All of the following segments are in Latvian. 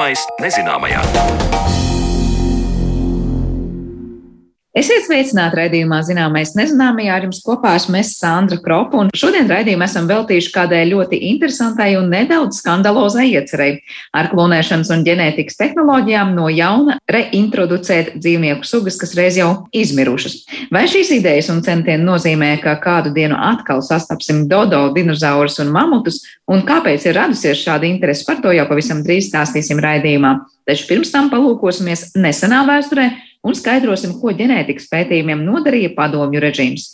Zināmais nezināmajā. Esiet sveicināti raidījumā Zināmais nezināmajā. Ar jums kopā esmu es Sandra Kropa, un šodien raidījumu esam veltījuši kādai ļoti interesantai un nedaudz skandalozai iecerei - ar klonēšanas un ģenētikas tehnoloģijām no jauna reintroducēt dzīvnieku sugas, kas reiz jau izmirušas. Vai šīs idejas un centieni nozīmē, ka kādu dienu atkal sastapsim dodo, dinozaurus un mamutus, un kāpēc ir radusies šāda interese par to jau pavisam drīz stāstīsim raidījumā. Taču pirms tam palūkosimies nesenā vēsturē un skaidrosim, ko ģenētikas pētījumiem nodarīja padomju režīms.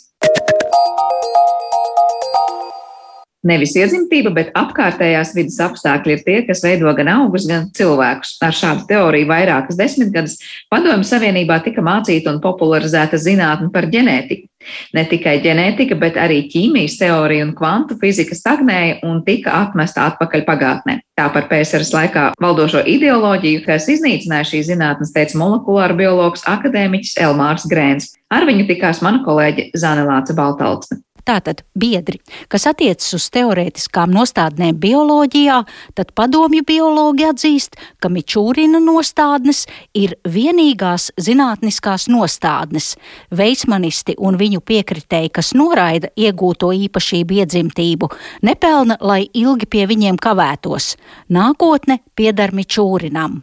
Nevis iedzimtība, bet apkārtējās vidas apstākļi ir tie, kas veido gan augus, gan cilvēkus. Ar šādu teoriju vairākas desmitgades Padomju Savienībā tika mācīta un popularizēta zinātne par ģenētiku. Ne tikai ģenētika, bet arī ķīmijas teorija un kvantu fizika stagnēja un tika atmesta atpakaļ pagātnē. Tā par PSRS laikā valdošo ideoloģiju, kas iznīcināja šīs zinātnes, teica molekulāra biologs akadēmiķis Elmārs Grēns. Ar viņu tikās mana kolēģe Zāne Lāca Baltaltsne. Tātad biedri, kas attiecas uz teorētiskām nostādnēm bioloģijā, tad padomju biologi atzīst, ka Mičūrina nostādnes ir vienīgās zinātniskās nostādnes. Veismanisti un viņu piekritēji, kas noraida iegūto īpašību iedzimtību, nepelna, lai ilgi pie viņiem kavētos. Nākotne pieder Mičūrinam.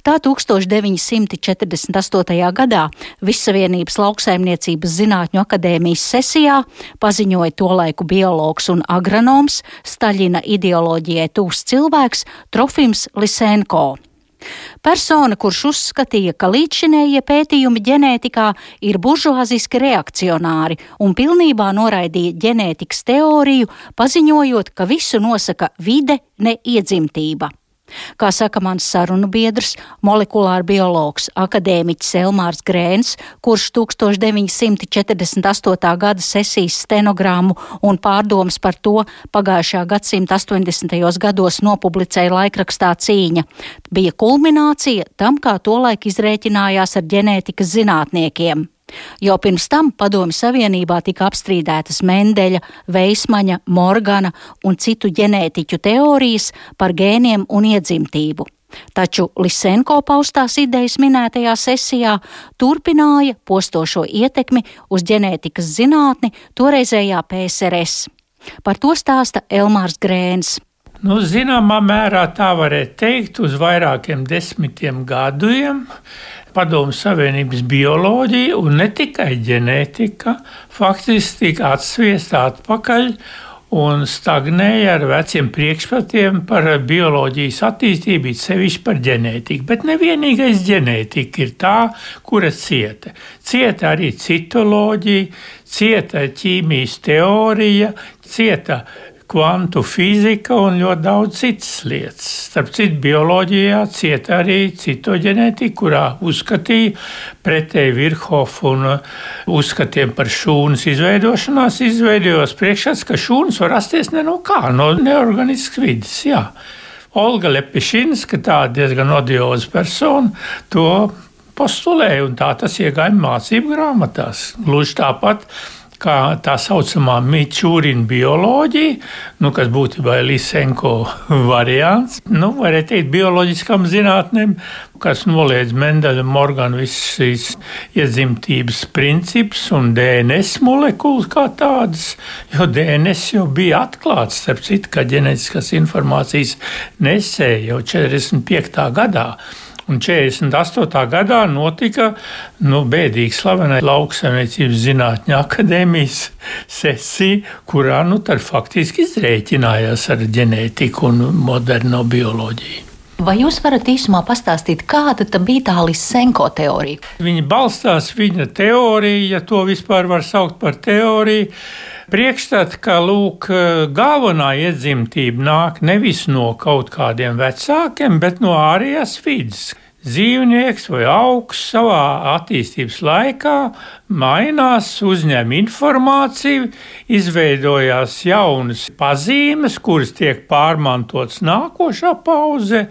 Tā 1948. gadā Vissavienības lauksaimniecības zinātņu akadēmijas sesijā paziņoja tolaiku biologs un agronoms Staļina ideoloģijai tūs cilvēks Trofims Lisenko. Persona, kurš uzskatīja, ka līdzšinējie pētījumi ģenētikā ir buržuāziski reakcionāri un pilnībā noraidīja ģenētikas teoriju, paziņojot, ka visu nosaka vide, ne iedzimtība. Kā saka mans sarunu biedrs, molekulāra biologs, akadēmiķis Elmārs Grēns, kurš 1948. gada sesijas stenogrammu un pārdomas par to pagājušā gadsimta 80. gados nopublicēja laikrakstā cīņa, bija kulminācija tam, kā tolaik izrēķinājās ar ģenētikas zinātniekiem. Jau pirms tam Padomju Savienībā tika apstrīdētas Mendeļa, Veismaņa, Morgana un citu ģenētiķu teorijas par gēniem un iedzimtību. Taču Lisenko paustās idejas minētajā sesijā turpināja postošo ietekmi uz ģenētikas zinātni toreizējā PSRS. Par to stāsta Elmārs Grēns. Nu, zināmā mērā tā varētu teikt, uz vairākiem desmitiem gadiem Padomu Savienības bioloģija un ne tikai ģenētika faktiski tika atsviesta atpakaļ un stagnēja ar veciem priekšstatiem par bioloģijas attīstību, sevišķi par ģenētiku. Bet nevienīgais ģenētika ir tā, kura cieta. Cieta arī citoloģija, cieta ķīmijas teorija, cieta kvantu fizika un ļoti daudz citas lietas. Starp citu, bioloģijā cieta arī citoģenētika, kurā uzskatīja pretēji Virhofu un uh, uzskatiem par šūnas izveidošanās, izveidojos priekšstats, ka šūnas var rasties ne no kā, no neorganiskas vidas. Jā. Olga Lepišinska, tā diezgan odioza persona, to postulēja, un tā tas iegāja mācību grāmatās. Gluži tāpat kā tā saucamā Mičūrina bioloģija, nu, kas būtībā ir Lisenko variants. Nu, varētu teikt, bioloģiskām zinātnēm, kas noliedz Mendeļa Morgana visas šīs iedzimtības principus un DNS molekulas kā tādas, jo DNS jau bija atklāts, starp citu, kā ģenētiskās informācijas nesēja jau 45. gadā. Un 48. gadā notika nu, bēdīgi slavena lauksaimniecības zinātņu akadēmijas sesija, kurā nu, faktiski izrēķinājās ar ģenētiku un moderno bioloģiju. Vai jūs varat īsumā pastāstīt, kāda bija tā Lisenko teorija? Viņa balstās viņa teorija, ja to vispār var saukt par teoriju priekšstats, ka lūk, galvenā iedzimtība nāk nevis no kaut kādiem vecākiem, bet no ārējās vidas dzīvnieks vai augs savā attīstības laikā mainās, uzņem informāciju, izveidojās jaunas pazīmes, kuras tiek pārmantotas nākošā pauzē,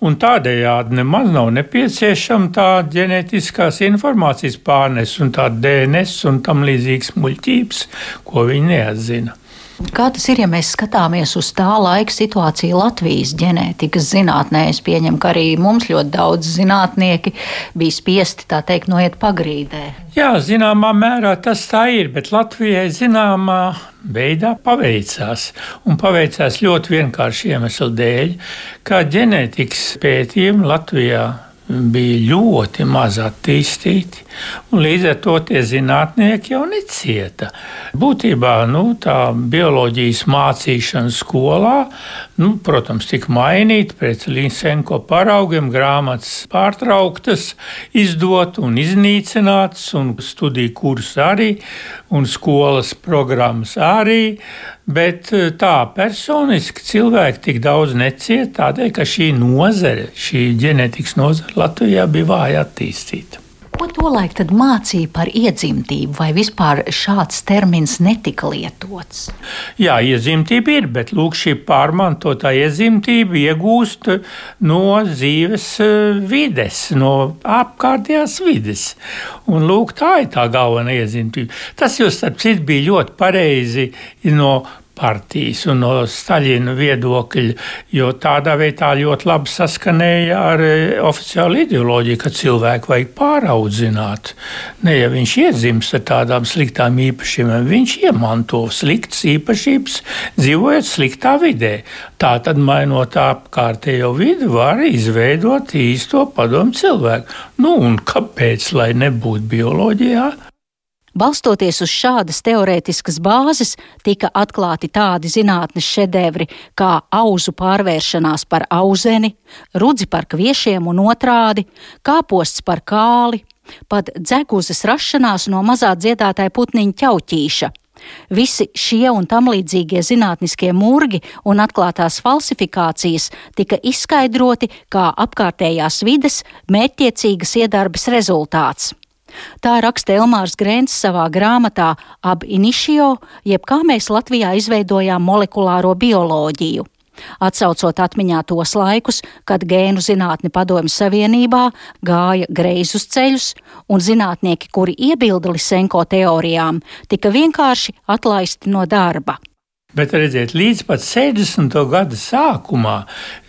un tādējādi nemaz nav nepieciešama tā ģenētiskās informācijas pārnes un tā DNS un tam līdzīgas muļķības, ko viņi neatzina. Kā tas ir, ja mēs skatāmies uz tā laika situāciju Latvijas ģenētikas zinātnē? Es pieņemu, ka arī mums ļoti daudz zinātnieki bija spiesti tā teikt noiet pagrīdē. Jā, zināmā mērā tas tā ir, bet Latvijai zināmā veidā paveicās. Un paveicās ļoti vienkārši iemeslu dēļ, kā ģenētikas pētījumi Latvijā bija ļoti maz attīstīti, un līdz ar to tie zinātnieki jau necieta. Būtībā nu, tā bioloģijas mācīšana skolā, nu, protams, tika mainīta pēc Līsenko paraugiem, grāmatas pārtrauktas, izdot un iznīcināts, un studiju kurs arī, un skolas programmas arī. Bet eh, tā personiski cilvēki tik daudz neciet tādēļ, ka šī nozare, šī ģenētikas nozare Latvijā bija vāja attīstīta. Ko tolaik mācīja par iedzimtību, vai vispār šāds termins netika lietots? Jā, iedzimtība ir, bet lūk, šī pārmantotā iedzimtība iegūst no dzīves eh, vides, no apkārtējās vides. Un lūk, tā ir tā galvenā iedzimtība. Tas jau starp citu bija ļoti pareizi no partijas un no Staļina viedokļa, jo tādā veidā ļoti labi saskanēja ar e, oficiālu ideoloģiju, ka cilvēku vajag pāraudzināt. Ne ja viņš iedzimst ar tādām sliktām īpašībām, viņš iemanto sliktas īpašības, dzīvojot sliktā vidē. Tā tad, mainot apkārtējo vidi, var izveidot īsto padomu cilvēku. Nu, un kāpēc, lai nebūtu bioloģijā? Balstoties uz šādas teorētiskas bāzes, tika atklāti tādi zinātnes šedevri kā auzu pārvēršanās par auzeni, rudzi par kviešiem un otrādi, kāposts par kāli, pat dzeguzes rašanās no mazā dziedātāja putniņa ķauķīša. Visi šie un tam līdzīgie zinātniskie murgi un atklātās falsifikācijas tika izskaidroti kā apkārtējās vides mērķtiecīgas iedarbes rezultāts. Tā raksta Elmārs Grēns savā grāmatā Ab initio, jeb kā mēs Latvijā izveidojām molekulāro bioloģiju. Atcaucot atmiņā tos laikus, kad gēnu zinātne padomju savienībā gāja greizus ceļus, un zinātnieki, kuri iebilda Lisenko teorijām, tika vienkārši atlaisti no darba. Bet redziet, līdz pat 60. gada sākumā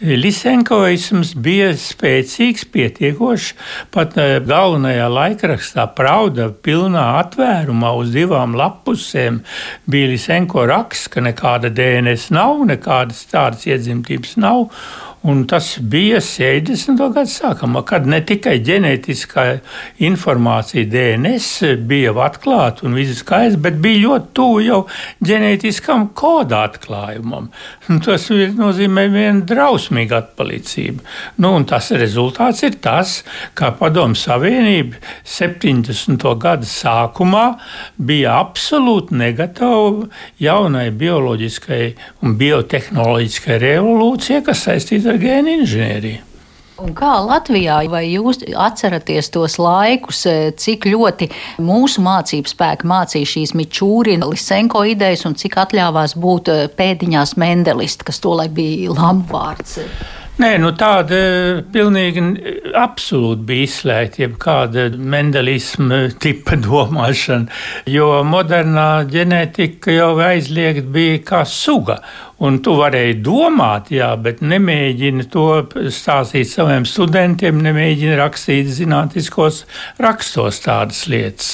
lisenkoisms bija spēcīgs, pietiekošs. Pat eh, galvenajā laikrakstā Prauda pilnā atvērumā uz divām lapusēm bija lisenko raksts, ka nekāda DNS nav, nekādas tādas iedzimtības nav. Un tas bija 70. gada sākumā, kad ne tikai ģenētiskā informācija DNS bija atklāta un viss skaidrs, bet bija ļoti tuvu jau ģenētiskam koda atklājumam. Tas nozīmē vienu drausmīgu atpalicību. Nu, tas rezultāts ir tas, ka Padomu Savienība 70. gada sākumā bija absolūti negatava jaunai bioloģiskai un biotehnoloģiskai revolūcijai, kas saistīta ar gēnu inženieriju. Un kā Latvijā, vai jūs atceraties tos laikus, e, cik ļoti mūsu mācību spēki mācīja šīs Mičūrina, Lisenko idejas un cik atļāvās būt e, pēdiņās Mendelisti, kas tolaik bija labvārds? Nē, nu tāda pilnīgi absolūti bija izslēgta jebkāda mendelisma tipa domāšana, jo modernā ģenētika jau aizliegt bija kā suga. Un tu varēji domāt, jā, bet nemēģini to stāstīt saviem studentiem, nemēģini rakstīt zinātniskos rakstos tādas lietas.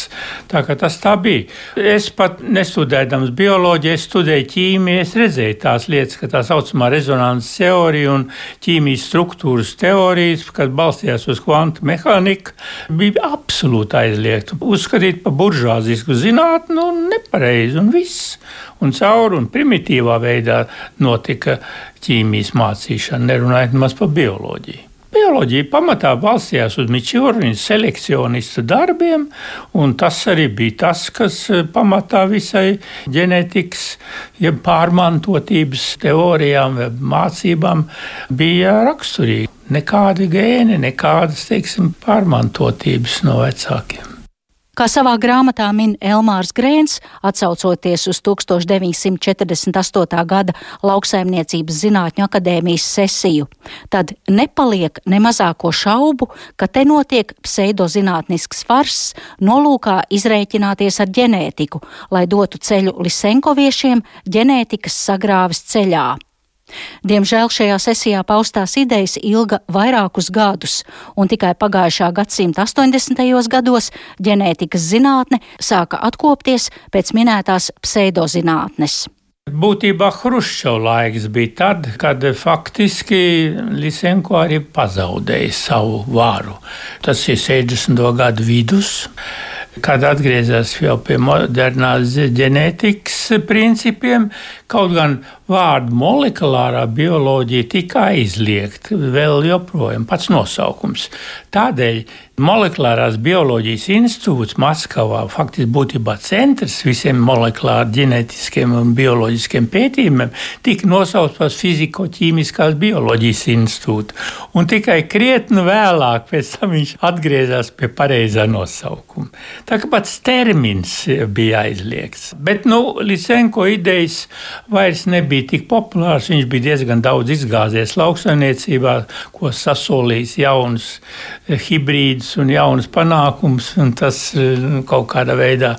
Tā kā tas tā bija. Es pat nestudējams bioloģiju, es studēju ķīmiju, es redzēju tās lietas, ka tā saucamā rezonanses teorija un ķīmijas struktūras teorijas, kad balstījās uz kvantu mehāniku, bija absolūti aizliegta. Uzskatīt par buržāzisku zinātnu un nepareizi un viss un caur un primitīvā veidā notika ķīmijas mācīšana, nerunājot maz par bioloģiju. Bioloģija pamatā balstījās uz Mičūrņa selekcionistu darbiem, un tas arī bija tas, kas e, pamatā visai ģenētikas, ja pārmantotības teorijām, mācībām bija raksturīgi. Nekādi gēni, nekādas teiksim, pārmantotības no vecākiem. Kā savā grāmatā min Elmārs Grēns, atsaucoties uz 1948. gada Lauksaimniecības zinātņu akadēmijas sesiju, tad nepaliek ne mazāko šaubu, ka te notiek pseidozinātnisks fars nolūkā izrēķināties ar ģenētiku, lai dotu ceļu Lisenkoviešiem ģenētikas sagrāves ceļā. Diemžēl šajā sesijā paustās idejas ilga vairākus gadus, un tikai pagājušā gadsimta 80. gados ģenētikas zinātne sāka atkopties pēc minētās pseidozinātnes. Būtībā Hruščova laiks bija tad, kad faktiski Lisenko arī pazaudēja savu varu. Tas ir 60. gadu vidus kad atgriezās jau pie modernās ģenētikas principiem, kaut gan vārdu molekulārā bioloģija tika aizliegta vēl joprojām pats nosaukums. Tādēļ Molekulārās bioloģijas institūts Maskavā faktiski būtībā centrs visiem molekulāru ģenētiskiem un bioloģiskiem pētījumiem tika nosaukts par fiziko-ķīmiskās bioloģijas institūtu. Un tikai krietni vēlāk pēc tam viņš atgriezās pie pareizā nosaukuma. Tā kā pats termins bija aizliegts. Bet nu, Lisenko idejas vairs nebija tik populārs. Viņš bija diezgan daudz izgāzies lauksaimniecībā, ko sasolījis jauns hibrīds un jaunas panākumus, un tas eh, kaut kādā veidā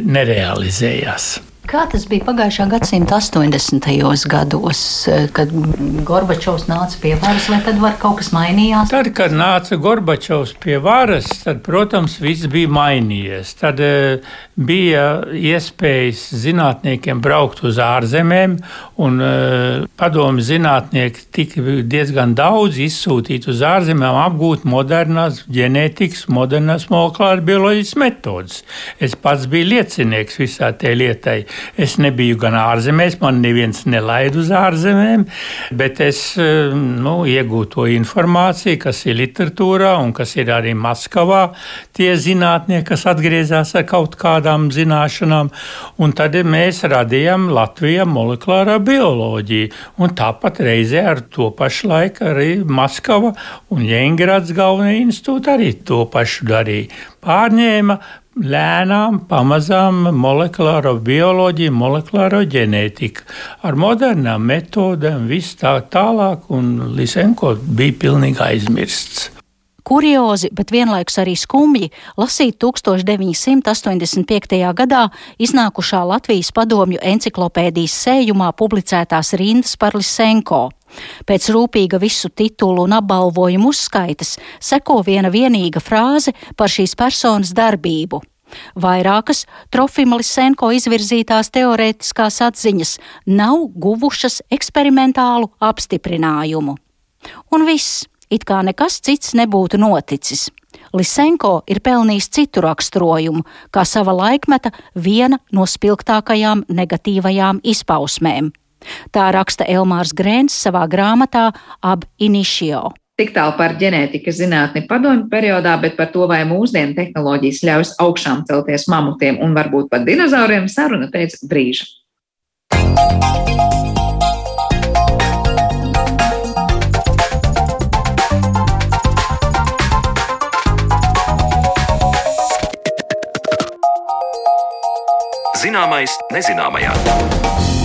nerealizējās. Kā tas bija pagājušā gadsimta 80. gados, kad Gorbačovs nāca pie varas, vai tad var kaut kas mainījās? Tad, kad nāca Gorbačovs pie varas, tad, protams, viss bija mainījies. Tad uh, bija iespējas zinātniekiem braukt uz ārzemēm, un uh, padomu zinātnieki tika diezgan daudz izsūtīti uz ārzemēm, apgūt modernās ģenētikas, modernās molekulāras bioloģijas metodas. Es pats biju liecinieks visā tajā lietai. Es nebiju gan ārzemēs, man neviens nelaid uz ārzemēm, bet es eh, nu, iegūtu to informāciju, kas ir literatūrā un kas ir arī Maskavā. Tie zinātnieki, kas atgriezās ar kaut kādām zināšanām, un tad mēs radījām Latvijā molekulārā bioloģiju. Un tāpat reizē ar to pašu laiku arī Maskava un Jēngrads galvenie institūti arī to pašu darīja. Pārņēma lēnām, pamazām molekulāro bioloģiju, molekulāro ģenētiku ar modernām metodēm, viss tā tālāk, un Lisenko bija pilnīgi aizmirsts. Kuriozi, bet vienlaikus arī skumji lasīt 1985. gadā iznākušā Latvijas padomju enciklopēdijas sējumā publicētās rindas par Lisenko. Pēc rūpīga visu titulu un apbalvojumu uzskaitas seko viena vienīga frāze par šīs personas darbību. Vairākas Trofima Lisenko izvirzītās teorētiskās atziņas nav guvušas eksperimentālu apstiprinājumu. Un viss, it kā nekas cits nebūtu noticis. Lisenko ir pelnījis citu raksturojumu, kā sava laikmeta viena no spilgtākajām negatīvajām izpausmēm. Tā raksta Elmārs Grēns savā grāmatā Ab Initio. Tik tālu par ģenētikas zinātni padomju periodā, bet par to, vai mūsdienu tehnoloģijas ļaus augšām celties mamutiem un varbūt pat dinozauriem, saruna pēc brīža. Zināmais nezināmajā.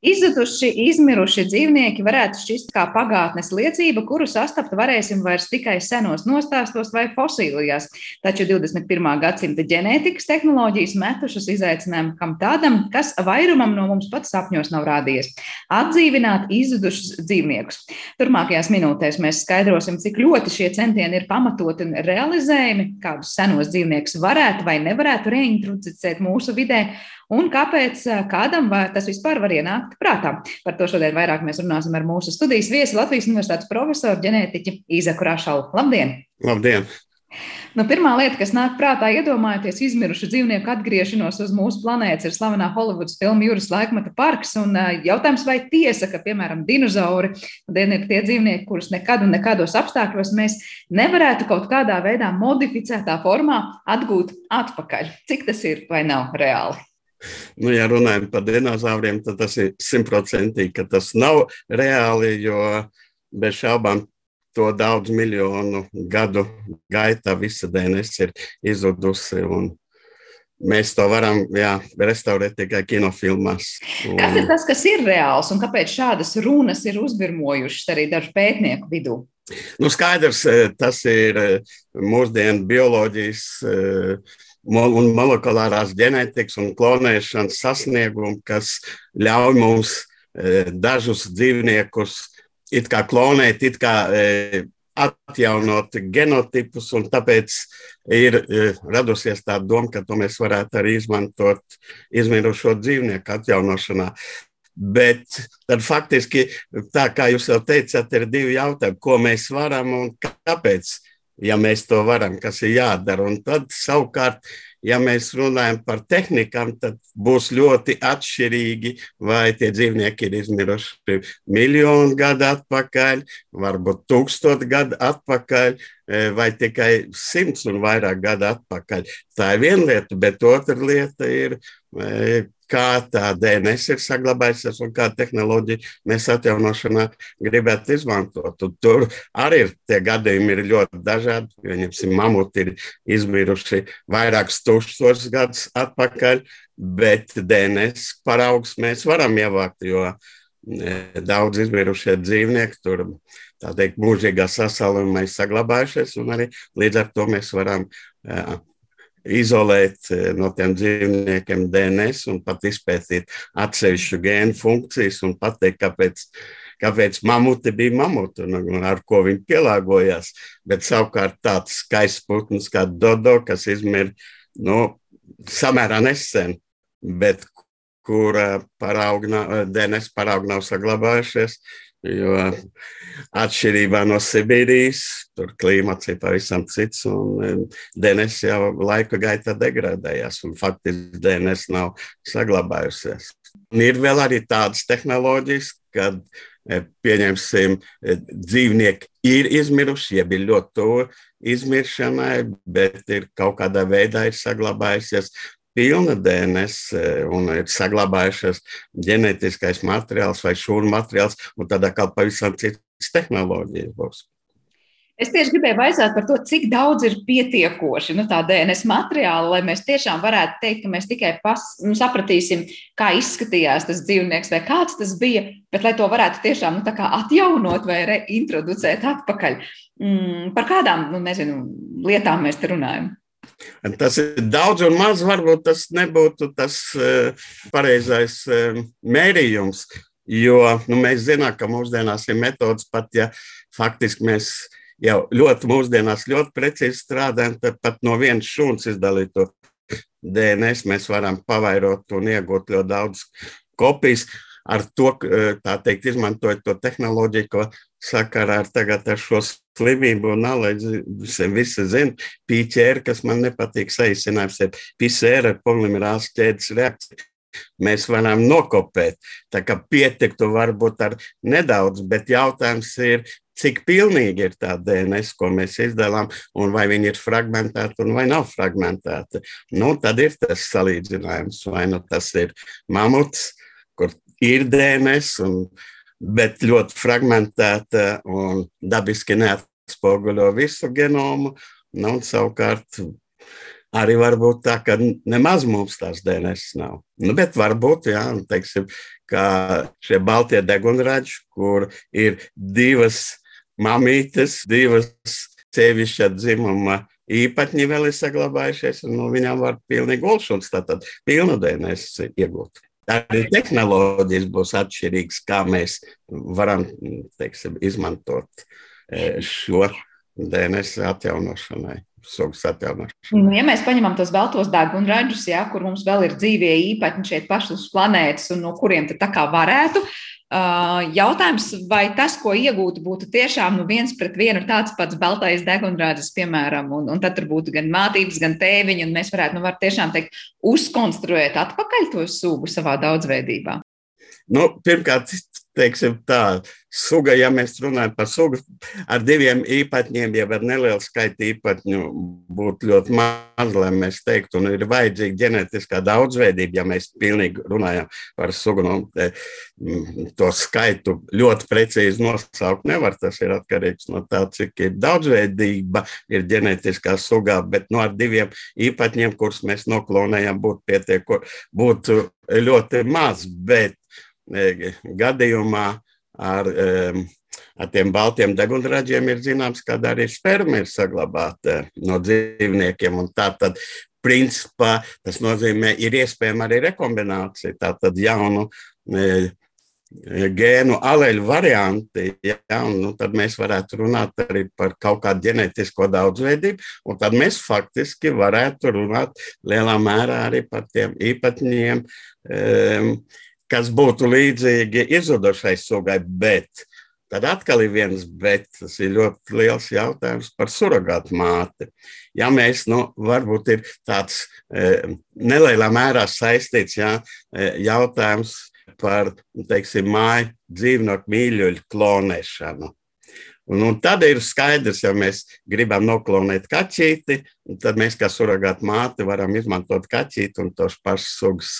Izzuduši, izmiruši dzīvnieki varētu šķist kā pagātnes liecība, kuru sastapt varēsim vairs tikai senos nostāstos vai fosīlijās. Taču 21. gadsimta ģenētikas tehnoloģijas metušas izaicinājumu kam tādam, kas vairumam no mums pat sapņos nav rādījies - atdzīvināt izzudušus dzīvniekus. Turmākajās minūtēs mēs skaidrosim, cik ļoti šie centieni ir pamatoti un realizējami, kādus senos dzīvniekus varētu vai nevarētu reintroducēt mūsu vidē un kāpēc kādam tas vispār var ienākt prātā. Par to šodien vairāk mēs runāsim ar mūsu studijas viesi Latvijas Universitātes profesoru ģenētiķi Īzaku Rašalu. Labdien! Labdien! Nu, pirmā lieta, kas nāk prātā, iedomājieties izmirušu dzīvnieku atgriešanos uz mūsu planētas, ir slavenā Holivudas filma Jūras laikmeta parks. Un, jautājums, vai tiesa, ka, piemēram, dinozauri ir tie dzīvnieki, kurus nekad un nekādos apstākļos mēs nevarētu kaut kādā veidā modificētā formā atgūt atpakaļ? Cik tas ir vai nav reāli? Nu, ja runājam par dinozauriem, tad tas ir simtprocentīgi, ka tas nav reāli, jo bez šaubām to daudz miljonu gadu gaitā visa DNS ir izzudusi. Mēs to varam jā, restaurēt tikai kinofilmās. Un... Kas ir tas, kas ir reāls un kāpēc šādas runas ir uzbirmojušas arī dažu pētnieku vidū? Nu, skaidrs, e, tas ir e, mūsdienu bioloģijas e, un molekulārās ģenētikas un klonēšanas sasniegumi, kas ļauj mums dažus dzīvniekus it kā klonēt, it kā atjaunot genotipus, un tāpēc ir radusies tā doma, ka to mēs varētu arī izmantot izmirušo dzīvnieku atjaunošanā. Bet tad faktiski, tā kā jūs jau teicāt, ir divi jautājumi, ko mēs varam un kāpēc, ja mēs to varam, kas ir jādara. Un tad savukārt ja mēs runājam par tehnikām, tad būs ļoti atšķirīgi, vai tie dzīvnieki ir izmiruši miljonu gadu atpakaļ, varbūt tūkstotu gadu atpakaļ, e, vai tikai simts un vairāk gadu atpakaļ. Tā ir viena lieta, bet otra lieta ir e, kā tā DNS ir saglabājusies un kāda tehnoloģija mēs atjaunošanā gribētu izmantot. Un tur arī ir, tie gadījumi ir ļoti dažādi. Viņam mamuti ir izmiruši vairākus tūkstošus gadus atpakaļ, bet DNS paraugs mēs varam ievākt, jo e, daudz izmirušie dzīvnieki tur tā teikt, mūžīgā sasalumā ir saglabājušies, un arī līdz ar to mēs varam uh, izolēt eh, no tiem dzīvniekiem DNS un pat izpētīt atsevišķu gēnu funkcijas un pateikt, kāpēc, kāpēc mamuti bija mamuti un, un ar ko viņi pielāgojās. Bet savukārt tāds skaists putns kā Dodo, kas izmir nu, samērā nesen, bet kur parauga, DNS paraugi nav saglabājušies, Jo atšķirībā no Sibīrijas, tur klimats ir pavisam cits, un DNS jau laika gaitā degradējās, un faktiski DNS nav saglabājusies. Un ir vēl arī tādas tehnoloģijas, kad e, pieņemsim, e, dzīvnieki ir izmiruši, jeb ir ļoti tuvu izmiršanai, bet ir kaut kādā veidā ir saglabājusies pilna DNS eh, un ir saglabājušies ģenētiskais materiāls vai šūnu materiāls, un tad atkal pavisam citas tehnoloģijas būs. Es tieši gribēju vaicāt par to, cik daudz ir pietiekoši nu, tā DNS materiāla, lai mēs tiešām varētu teikt, ka mēs tikai pas, nu, sapratīsim, kā izskatījās tas dzīvnieks vai kāds tas bija, bet lai to varētu tiešām nu, atjaunot vai reintroducēt atpakaļ. Mm, par kādām nu, nezinu, lietām mēs te runājam? Tas ir daudz un maz. Varbūt tas nebūtu tas eh, pareizais eh, mērījums. Jo nu, mēs zinām, ka mūsdienās ir metodas, pat ja faktiski mēs jau ļoti mūsdienās ļoti precīzi strādājam, tad pat no vienas šūnas izdalīto DNS mēs varam pavairot un iegūt ļoti daudz kopijas ar to, eh, tā teikt, izmantojot to tehnoloģiju, ko sakarā ar tagad ar šo slimību un nalaidzi, visi zina, pīķēra, kas man nepatīk saīsinājums, ir pisēra polimerāls ķēdes reakcija. Mēs varam nokopēt, tā kā pietiktu varbūt ar nedaudz, bet jautājums ir, cik pilnīgi ir tā DNS, ko mēs izdalām, un vai viņi ir fragmentēti vai nav fragmentēti. Nu, tad ir tas salīdzinājums, vai nu tas ir mamuts, kur ir DNS, un, bet ļoti fragmentēta un dabiski neatspoguļo visu genomu. Nu, savukārt, arī var būt tā, ka nemaz mums tās DNS nav. Nu, bet varbūt, jā, teiksim, ka šie baltie degunraģi, kur ir divas mamītes, divas sevišķa dzimuma īpatņi vēl ir saglabājušies, un no viņām var pilnīgi olšuns, tātad pilnu DNS iegūt. Arī tehnoloģijas būs atšķirīgas, kā mēs varam teiksim, izmantot e, šo DNS atjaunošanai. Nu, ja mēs paņemam tos baltos degunražus, ja, kur mums vēl ir dzīvie īpatņi šeit pašas uz planētas, un no kuriem tā kā varētu Jautājums, vai tas, ko iegūtu, būtu tiešām nu, viens pret vienu tāds pats baltais degunrādzes, piemēram, un, un tad tur būtu gan mātības, gan tēviņi, un mēs varētu, nu, var tiešām teikt, uzkonstruēt atpakaļ to sugu savā daudzveidībā? Nu, pirmkārt, teiksim, tā suga, ja mēs runājam par sugu, ar diviem īpatņiem, jau ar nelielu skaitu īpatņu būtu ļoti maz, lai mēs teiktu, un ir vajadzīga ģenētiskā daudzveidība, ja mēs pilnīgi runājam par sugu. Nu, to skaitu ļoti precīzi nosaukt nevar. Tas ir atkarīgs no tā, cik ir daudzveidība ir ģenētiskā sugā, bet no ar diviem īpatņiem, kurus mēs noklonējam, būtu pietiekami, būtu ļoti maz. Bet gadījumā ar, e, ar tiem baltiem degunraģiem ir zināms, ka arī sperma ir saglabāta no dzīvniekiem. Tātad, principā, tas nozīmē, ir iespējama arī rekombinācija. Tātad jaunu e, gēnu aleļu varianti, ja, un nu, tad mēs varētu runāt arī par kaut kādu ģenētisko daudzveidību, un tad mēs faktiski varētu runāt lielā mērā arī par tiem īpatņiem, um, kas būtu līdzīgi izzudušai sugai, bet tad atkal ir viens bet, tas ir ļoti liels jautājums par surrogātu māti. Ja mēs, nu, varbūt ir tāds e, nelielā mērā saistīts ja, jautājums par teiksim, māju dzīvnieku mīļuļu klonēšanu. Un, un tad ir skaidrs, ja mēs gribam noklonēt kaķīti, tad mēs kā surrogāta māte varam izmantot kaķīti un tos pašus sugas.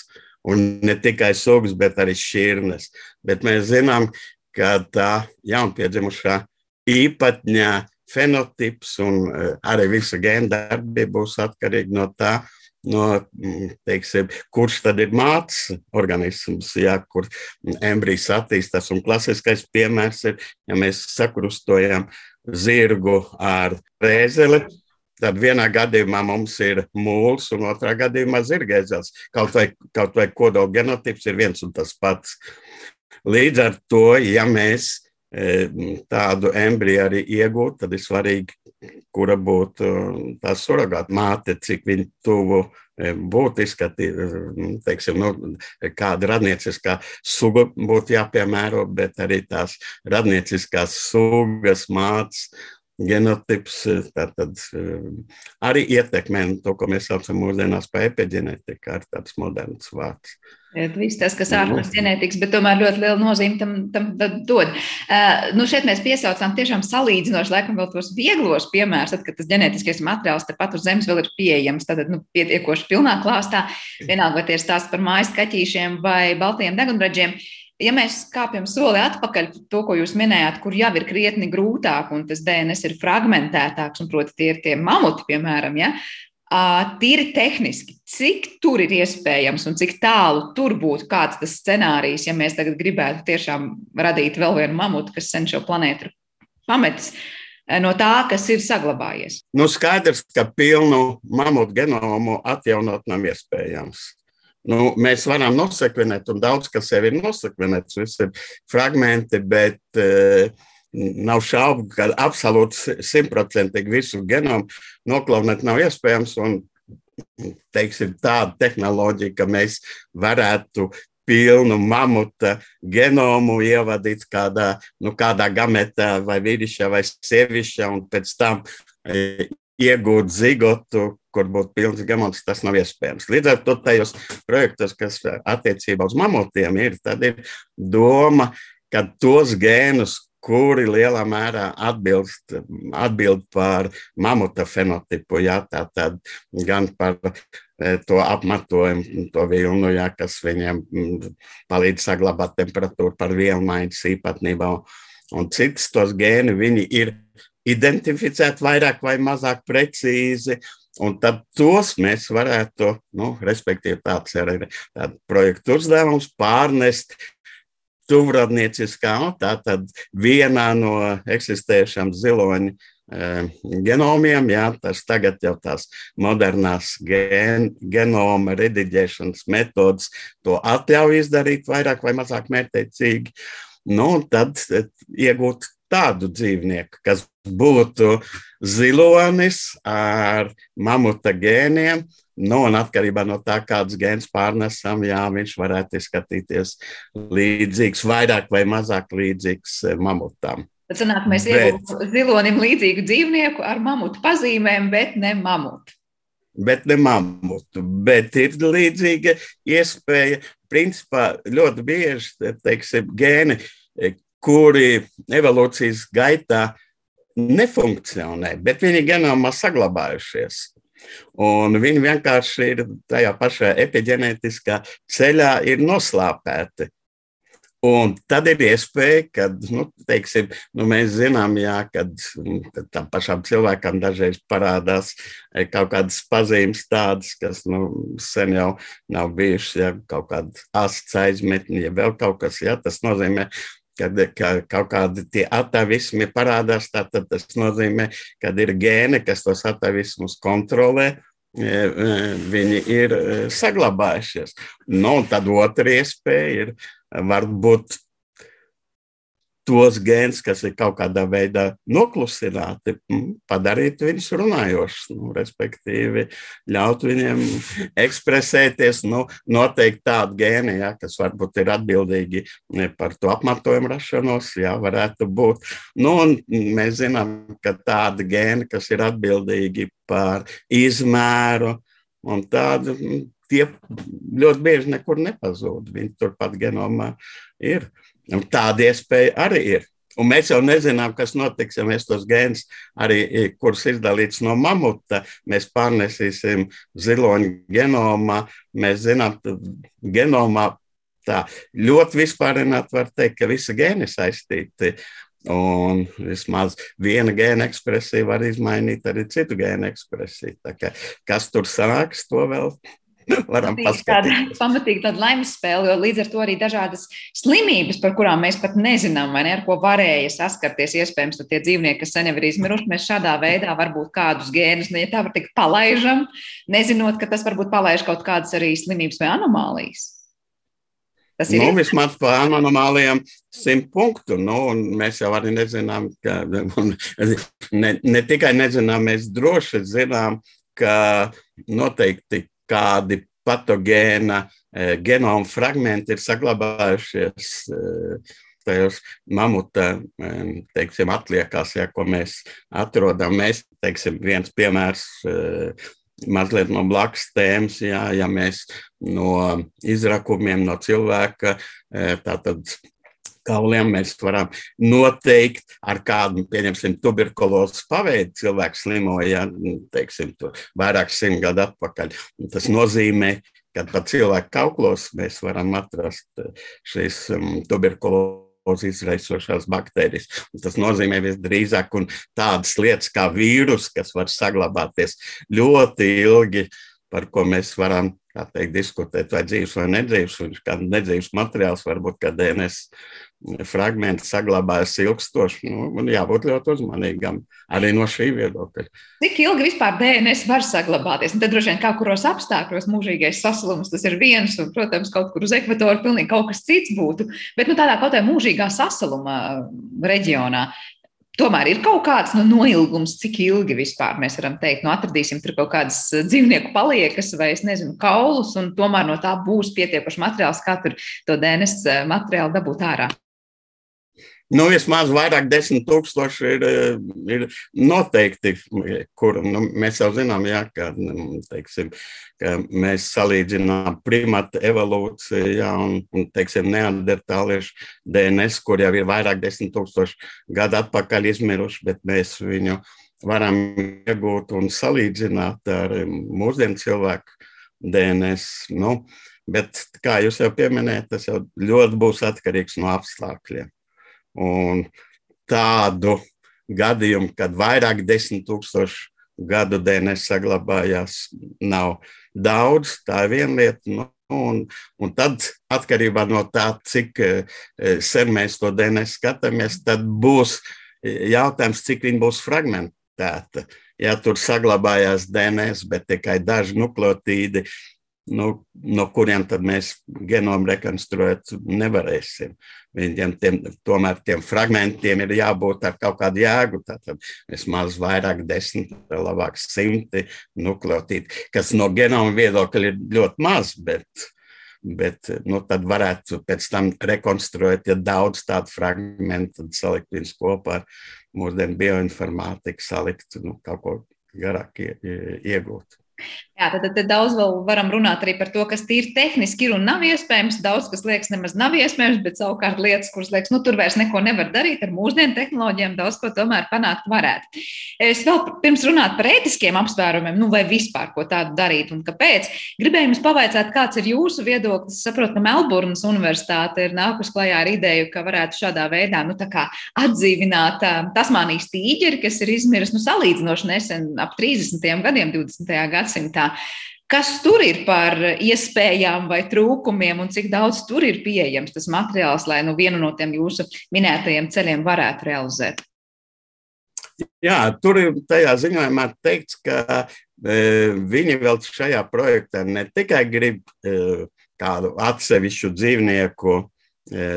Un ne tikai sugas, bet arī šķirnes. Bet mēs zinām, ka tā jaunpiedzimušā īpatņā fenotips un eh, arī visa gēna darbība būs atkarīga no tā, no, mm, teiksim, kurš tad ir mātes organisms, ja, kur embrijs attīstās. Un klasiskais piemērs ir, ja mēs sakrustojam zirgu ar rēzeli. Tad vienā gadījumā mums ir mūls, un otrā gadījumā zirgēdzels. Kaut vai, kaut vai kodola genotips ir viens un tas pats. Līdz ar to, ja mēs e, tādu embriju arī iegūtu, tad ir svarīgi kura būtu tā surrogāta māte, cik viņa tuvu e, būtu izskatīta, nu, kāda radnieciskā suga būtu jāpiemēro, bet arī tās radnieciskās sugas mātes genotips tātad, e, arī ietekmē to, ko mēs saucam mūsdienās par epigenētiku, ar tāds moderns vārds. Viss tas, kas ārpus ģenētikas, bet tomēr ļoti liela nozīme tam, tam dod. Uh, nu šeit mēs piesaucām tiešām salīdzinoši, laikam, vēl tos vieglos piemērus, tad, kad tas ģenētiskais materiāls tepat uz zemes vēl ir pieejams, tad nu, pietiekoši pilnā klāstā, vienalga, vai tie ir stāsts par mājas kaķīšiem vai baltajiem degunraģiem. Ja mēs kāpjam soli atpakaļ, to, ko jūs minējāt, kur jau ir krietni grūtāk un tas DNS ir fragmentētāks, un proti, tie ir tie mamuti, piemēram, ja, Tīri tehniski, cik tur ir iespējams un cik tālu tur būtu kāds tas scenārijs, ja mēs tagad gribētu tiešām radīt vēl vienu mamutu, kas sen šo planētu ir pametis no tā, kas ir saglabājies? Nu, skaidrs, ka pilnu mamutu genomu atjaunot nav iespējams. Nu, mēs varam nosekvenēt, un daudz kas jau ir nosekvenēts, viss ir fragmenti, bet uh, Nav šaubu, ka absolūti simtprocentīgi visu genomu noklonēt nav iespējams. Un, teiksim, tāda tehnoloģija, ka mēs varētu pilnu mamuta genomu ievadīt kādā, nu, kādā gametā, vai vīrišķā, vai sievišķā, un pēc tam e, iegūt zigotu, kur būtu pilns genoms, tas nav iespējams. Līdz ar to tajos projektos, kas attiecībā uz mamutiem ir, tad ir doma, ka tos gēnus, kuri lielā mērā atbilst, atbild par mamuta fenotipu. Jā, tā tad gan par e, to apmatojumu, to vilnu, jā, kas viņiem mm, palīdz saglabāt temperatūru par vielmaiņas īpatnībām. Un citas tos gēni viņi ir identificēti vairāk vai mazāk precīzi. Un tad tos mēs varētu, nu, respektīvi, tāds ir tāds projekta uzdevums pārnest tuvradnieciskā, tātad vienā no eksistējušām ziloņu e, genomiem, jā, tas tagad jau tās modernās gen, genoma rediģēšanas metodas to atļauj izdarīt vairāk vai mazāk mērķtiecīgi. Nu, tad e, iegūt tādu dzīvnieku, kas būtu zilonis ar mamuta gēniem, Nu, un atkarībā no tā, kādas gēnas pārnesam, jā, viņš varētu izskatīties līdzīgs, vairāk vai mazāk līdzīgs mamutam. Tad sanāk, mēs iegūstam zilonim līdzīgu dzīvnieku ar mamutu pazīmēm, bet ne mamutu. Bet ne mamutu, bet ir līdzīga iespēja. Principā ļoti bieži teiksim, gēni kuri evolūcijas gaitā nefunkcionē, bet viņi genomā saglabājušies. Un viņi vienkārši ir tajā pašā epigenētiskā ceļā noslāpēti. Un tad ir iespēja, ka nu, teiksim, nu, mēs zinām, jā, kad tam pašam cilvēkam dažreiz parādās e, kaut kādas pazīmes, tādas, kas nu, sen jau nav bijušas, ja kaut kāda asins aizmetņa, ja vēl kaut kas. Jā, tas nozīmē, kad ka kaut kādi tie atavismi parādās, tad tas nozīmē, ka ir gēni, kas tos atavismus kontrolē. E, e, viņi ir saglabājušies. Nu, tad otra iespēja ir varbūt tos gēnus, kas ir kaut kādā veidā noklusināti, padarīt viņus runājošus, nu, respektīvi, ļaut viņiem ekspresēties. Nu, noteikti tādi gēni, ja, kas varbūt ir atbildīgi par to apmatojumu rašanos, jā, varētu būt. Nu, mēs zinām, ka tādi gēni, kas ir atbildīgi par izmēru un tādu tie ļoti bieži nekur nepazūd. Viņi turpat genomā ir. Un tāda iespēja arī ir. Un mēs jau nezinām, kas notiks, ja mēs tos gēnus, arī kurus izdalīts no mamuta, mēs pārnesīsim ziloņa genomā. Mēs zinām, ka genomā tā ļoti vispārināt var teikt, ka visi gēni saistīti. Un vismaz viena gēna ekspresija var izmainīt arī citu gēnu ekspresiju. Kas tur sanāks, to vēl varam paskatīties. Tāda pamatīga tāda laimes spēle, jo līdz ar to arī dažādas slimības, par kurām mēs pat nezinām, vai ne, ar ko varēja saskarties, iespējams, tie dzīvnieki, kas sen jau ir izmiruši, mēs šādā veidā varbūt kādus gēnus, nu, ja tā var teikt, palaižam, nezinot, ka tas varbūt palaiž kaut kādas arī slimības vai anomālijas. Tas ir nu, vismaz par anomālijām simt punktu. Nu, mēs jau arī nezinām, ka ne, ne tikai nezinām, mēs droši zinām, ka noteikti kādi patogēna e, genoma fragmenti ir saglabājušies e, tajos mamuta e, teiksim, atliekās, ja, ko mēs atrodam. Mēs, teiksim, viens piemērs mazliet no blakus tēmas, jā, ja mēs no izrakumiem no cilvēka tātad kauliem mēs varam noteikt, ar kādu, pieņemsim, tuberkulozes paveidu cilvēks slimoja, ja, teiksim, vairāk simt gadu atpakaļ. Tas nozīmē, ka pat cilvēku kauklos mēs varam atrast eh, šīs um, tuberkulozes izraisošās baktērijas. Un tas nozīmē visdrīzāk tādas lietas kā vīrus, kas var saglabāties ļoti ilgi, par ko mēs varam teikt, diskutēt, vai dzīves vai nedzīves, un kāda nedzīves materiāls, varbūt kā DNS fragmenti saglabājas ilgstoši. Nu, jābūt ļoti uzmanīgam arī no šī viedokļa. Cik ilgi vispār DNS var saglabāties? Un tad droši vien kaut kuros apstākļos mūžīgais saslums tas ir viens, un, protams, kaut kur uz ekvatora pilnīgi kaut kas cits būtu. Bet nu, tādā kaut kādā mūžīgā sasaluma reģionā. Tomēr ir kaut kāds nu, noilgums, cik ilgi vispār mēs varam teikt, nu, atradīsim tur kaut kādas dzīvnieku paliekas vai, es nezinu, kaulus, un tomēr no tā būs pietiekoši materiāls, kā tur to DNS materiālu dabūt ārā. Nu, vismaz vairāk desmit tūkstoši ir, eh, ir noteikti, kur nu, mēs jau zinām, jā, ka, mm, teiksim, ka mēs salīdzinām primata evolūciju jā, un, un teiksim, neandertāliešu DNS, kur jau ir vairāk desmit tūkstoši gadu atpakaļ izmiruši, bet mēs viņu varam iegūt un salīdzināt ar mūsdienu cilvēku DNS. Nu, bet, kā jūs jau pieminējat, tas jau ļoti būs atkarīgs no apstākļiem. Un tādu gadījumu, kad vairāk desmit tūkstoši gadu DNS saglabājās, nav daudz. Tā ir viena lieta. Nu, un, un tad, atkarībā no tā, cik e, sen mēs to DNS skatāmies, tad būs jautājums, cik viņi būs fragmentēti. Ja tur saglabājās DNS, bet tikai daži nukleotīdi, nu, no kuriem tad mēs genomu rekonstruēt nevarēsim. Viņiem tiem, tomēr tiem fragmentiem ir jābūt ar kaut kādu jēgu. Tātad vismaz vairāk, desmit, labāk simti nukleotīdi, kas no genoma viedokļa ir ļoti maz, bet, bet nu, tad varētu pēc tam rekonstruēt, ja daudz tādu fragmentu, salikt viņus kopā ar mūsdienu bioinformātiku, salikt nu, kaut ko garāk iegūt. Jā, tad, tad, tad daudz vēl varam runāt arī par to, kas tīri tehniski ir un nav iespējams. Daudz, kas liekas, nemaz nav iespējams, bet savukārt lietas, kuras liekas, nu tur vairs neko nevar darīt ar mūsdienu tehnoloģijām, daudz ko tomēr panākt varētu. Es vēl pirms runāt par ētiskiem apsvērumiem, nu vai vispār ko tādu darīt un kāpēc, gribēju jums pavaicāt, kāds ir jūsu viedoklis. Es saprotu, ka Melburnas universitāte ir nākus klajā ar ideju, ka varētu šādā veidā nu, atdzīvināt Tasmānijas tīģeri, kas ir izmiris nu, salīdzinoši nesen, ap 30 gadiem, 20. gadsimtā. Kas tur ir par iespējām vai trūkumiem, un cik daudz tur ir pieejams tas materiāls, lai nu, vienu no tiem jūsu minētajiem ceļiem varētu realizēt? Jā, tur ir tajā ziņojumā teikts, ka e, viņi vēl šajā projektā ne tikai grib e, kādu atsevišķu dzīvnieku e,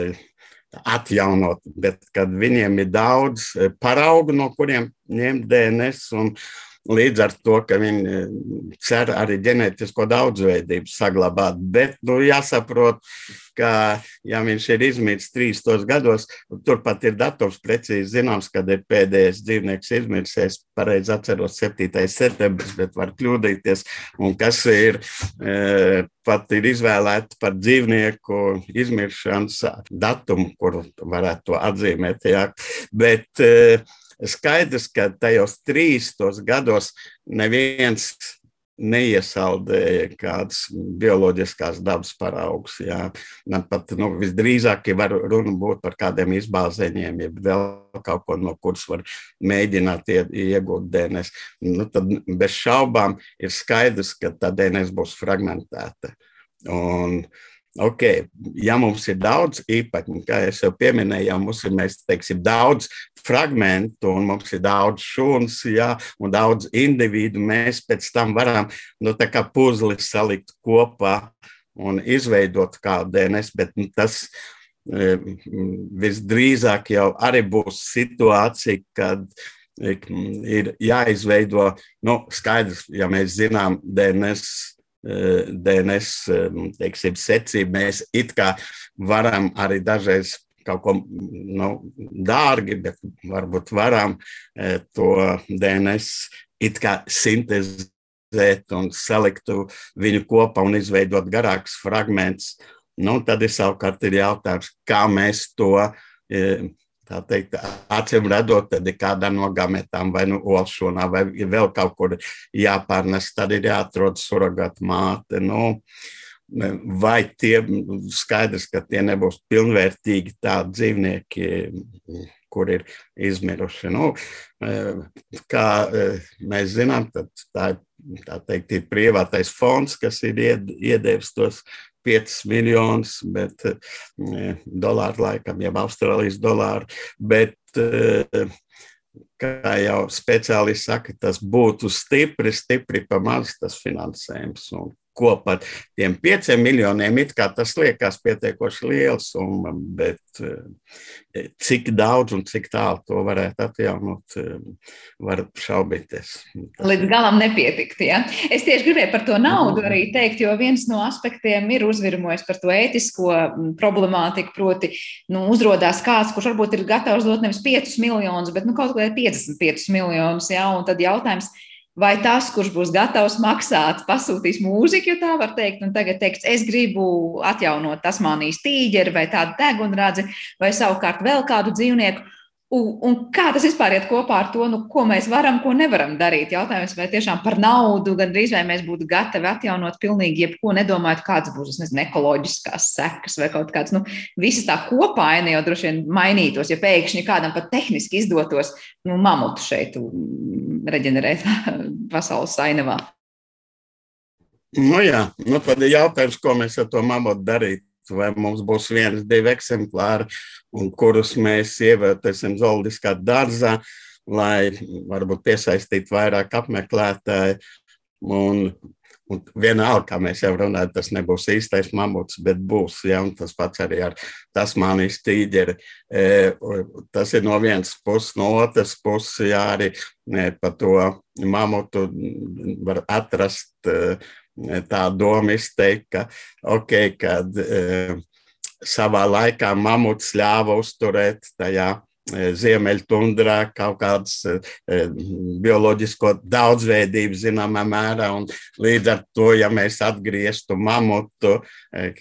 atjaunot, bet kad viņiem ir daudz e, paraugu, no kuriem ņemt DNS. Un, Līdz ar to, ka viņi eh, cer arī ģenētisko daudzveidību saglabāt. Bet nu, jāsaprot, ka, ja viņš ir izmirsis 300 gados, turpat ir datums precīzi zināms, kad ir pēdējais dzīvnieks izmirsis. Es pareizi atceros 7. septembris, bet var kļūdīties. Un kas ir e, pat ir izvēlēti par dzīvnieku izmiršanas datumu, kuru varētu atzīmēt. Jā. Bet, e, skaidrs, ka tajos trīstos gados neviens neiesaldēja kādas bioloģiskās dabas paraugus. Jā. Pat nu, visdrīzāk var runa būt par kādiem izbāzeņiem, ja vēl kaut ko, no kuras var mēģināt iegūt DNS. Nu, tad bez šaubām ir skaidrs, ka tā DNS būs fragmentēta. Un, uh, Ok, ja mums ir daudz īpaņu, kā jau pieminēju, ja mums ir mēs, teiksim, daudz fragmentu un mums ir daudz šūnas, jā, un daudz individu, mēs pēc tam varam nu, puzli salikt kopā un izveidot kādu DNS, bet nu, tas e, visdrīzāk jau arī būs situācija, kad e, ir jāizveido, nu, skaidrs, ja mēs zinām DNS DNS teiksim, secību, mēs it kā varam arī dažreiz kaut ko nu, dārgi, bet varbūt varam e, to DNS it kā sintēzēt un salikt viņu kopā un izveidot garākus fragmentus. Nu, tad ir savukārt ir jautājums, kā mēs to e, tā teikt, acīm redzot, tad ir kāda no gametām, vai nu olšonā, vai vēl kaut kur jāpārnes, tad ir jāatrod surrogāta māte. Nu, vai tie skaidrs, ka tie nebūs pilnvērtīgi tādi dzīvnieki, kur ir izmiruši. Nu, kā mēs zinām, tad tā, tā teikt, ir privātais fonds, kas ir iedevis tos 5 miljonus, bet eh, dolāru laikam, jau Austrālijas dolāru. Bet, eh, kā jau speciālisti saka, tas būtu stipri, stipri pamazs tas finansējums. Un ko par tiem pieciem miljoniem it kā tas liekas pietiekoši liels, summa, bet eh, cik daudz un cik tālu to varētu atjaunot, eh, var šaubīties. Līdz galam nepietikt. Ja? Es tieši gribēju par to naudu arī teikt, jo viens no aspektiem ir uzvirmojis par to ētisko mm, problemātiku, proti, nu, uzrodās kāds, kurš varbūt ir gatavs dot nevis 5 miljonus, bet nu, kaut kādā 55 miljonus, ja? un tad jautājums, Vai tas, kurš būs gatavs maksāt, pasūtīs mūziku, ja tā var teikt, un tagad teiks, es gribu atjaunot Tasmānijas tīģeri vai tādu degunradzi, vai savukārt vēl kādu dzīvnieku, Un, un kā tas vispār iet kopā ar to, nu, ko mēs varam, ko nevaram darīt? Jautājums, vai tiešām par naudu, gan drīz vai mēs būtu gatavi atjaunot pilnīgi jebko, nedomājot, kādas būs nezinu, ekoloģiskās sekas vai kaut kāds, nu, visas tā kopaina jau droši vien mainītos, ja pēkšņi kādam pat tehniski izdotos, nu, mamutu šeit reģenerēt pasaules ainavā. Nu jā, nu tad ir jautājums, ko mēs ar to mamutu darīt vai mums būs viens, divi eksemplāri, kurus mēs ievietosim zoologiskā dārzā, lai varbūt piesaistītu vairāk apmeklētāju. Un, un vienalga, kā mēs jau runājam, tas nebūs īstais mamuts, bet būs. Ja, tas pats arī ar Tasmānijas tīģeri. E, tas ir no vienas puses, no otras puses, jā, arī ne, pa to mamutu var atrast. E, tā doma izteikt, ka, okay, kad e, savā laikā mamuts ļāva uzturēt tajā ziemeļtundrā kaut kādas bioloģisko daudzveidību zināmā mērā. Līdz ar to, ja mēs atgrieztu mamutu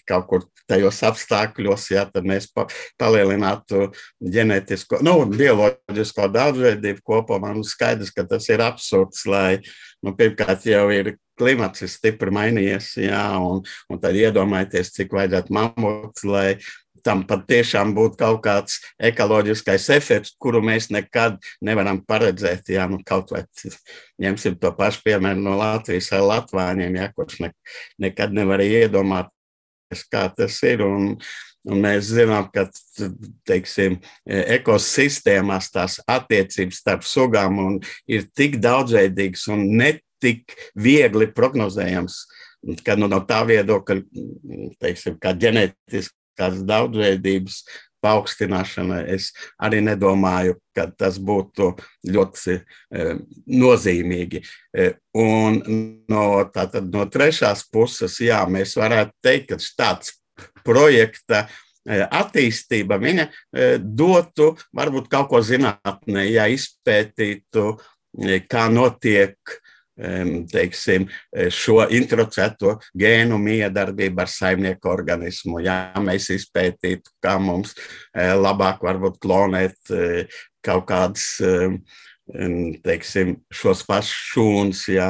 kaut kur tajos apstākļos, ja, tad mēs pa, palielinātu ģenētisko, nu, bioloģisko daudzveidību kopumā. Nu, skaidrs, ka tas ir absurds, lai, nu, pirmkārt, jau ir klimats ir stipri mainījies, jā, un, un tad iedomājieties, cik vajadzētu mamuts, lai tam patiešām būtu kaut kāds ekoloģiskais efekts, kuru mēs nekad nevaram paredzēt. Jā, nu, kaut vai ņemsim to pašu piemēru no Latvijas ar Latvāņiem, jā, kurš ne, nekad nevar iedomāties, kā tas ir. Un, Un mēs zinām, ka teiksim, ekosistēmās tās attiecības starp sugām ir tik daudzveidīgas un ne tik viegli prognozējams. Ka, nu, no tā viedokļa, teiksim, kā ģenētiski kādas daudzveidības paaugstināšana, es arī nedomāju, ka tas būtu ļoti e, nozīmīgi. E, un no, tātad, no trešās puses, jā, mēs varētu teikt, ka tāds projekta e, attīstība viņa dotu varbūt kaut ko zinātnē, ja izpētītu, kā notiek teiksim, šo intricēto gēnu miedarbību ar saimnieku organismu. Ja mēs izpētītu, kā mums eh, labāk varbūt klonēt eh, kaut kādas teiksim, šos pašus šūnas, ja,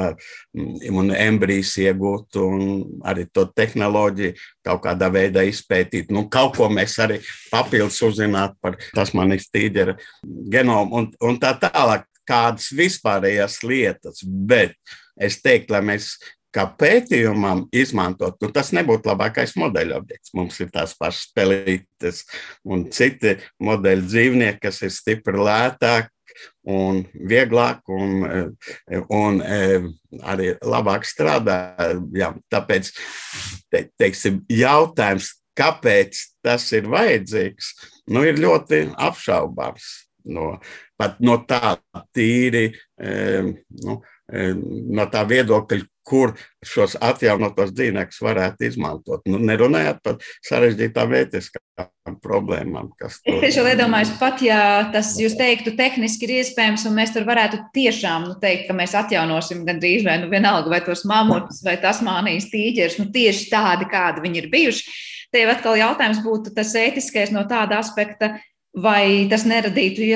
un embrijus iegūt, un arī to tehnoloģiju kaut kādā veidā izpētīt. Nu, kaut ko mēs arī papildus uzzināt par tasmanijas tīģera genomu un, un tā tālāk kādas vispārējas lietas, bet es teiktu, lai mēs kā pētījumam izmantot, nu, tas nebūtu labākais modeļa objekts. Mums ir tās pašas pelītes un citi modeļi dzīvnieki, kas ir stipri lētāki un vieglāk un, un arī labāk strādā. Jā, tāpēc te, teiksim, jautājums, kāpēc tas ir vajadzīgs, nu, ir ļoti apšaubāms no, pat no tā tīri, nu, no tā viedokļa, kur šos atjaunotos dzīvniekus varētu izmantot. Nu, nerunājot par sarežģītām ētiskām problēmām. Es tieši iedomājos, pat ja tas jūs teiktu, tehniski ir iespējams, un mēs tur varētu tiešām nu, teikt, ka mēs atjaunosim gandrīz vai nu vienalga, vai tos mamutus, vai tasmānijas tīģerus, nu, tieši tādi, kādi viņi ir bijuši. Te jau atkal jautājums būtu tas ētiskais no tāda aspekta, Vai tas neradītu e,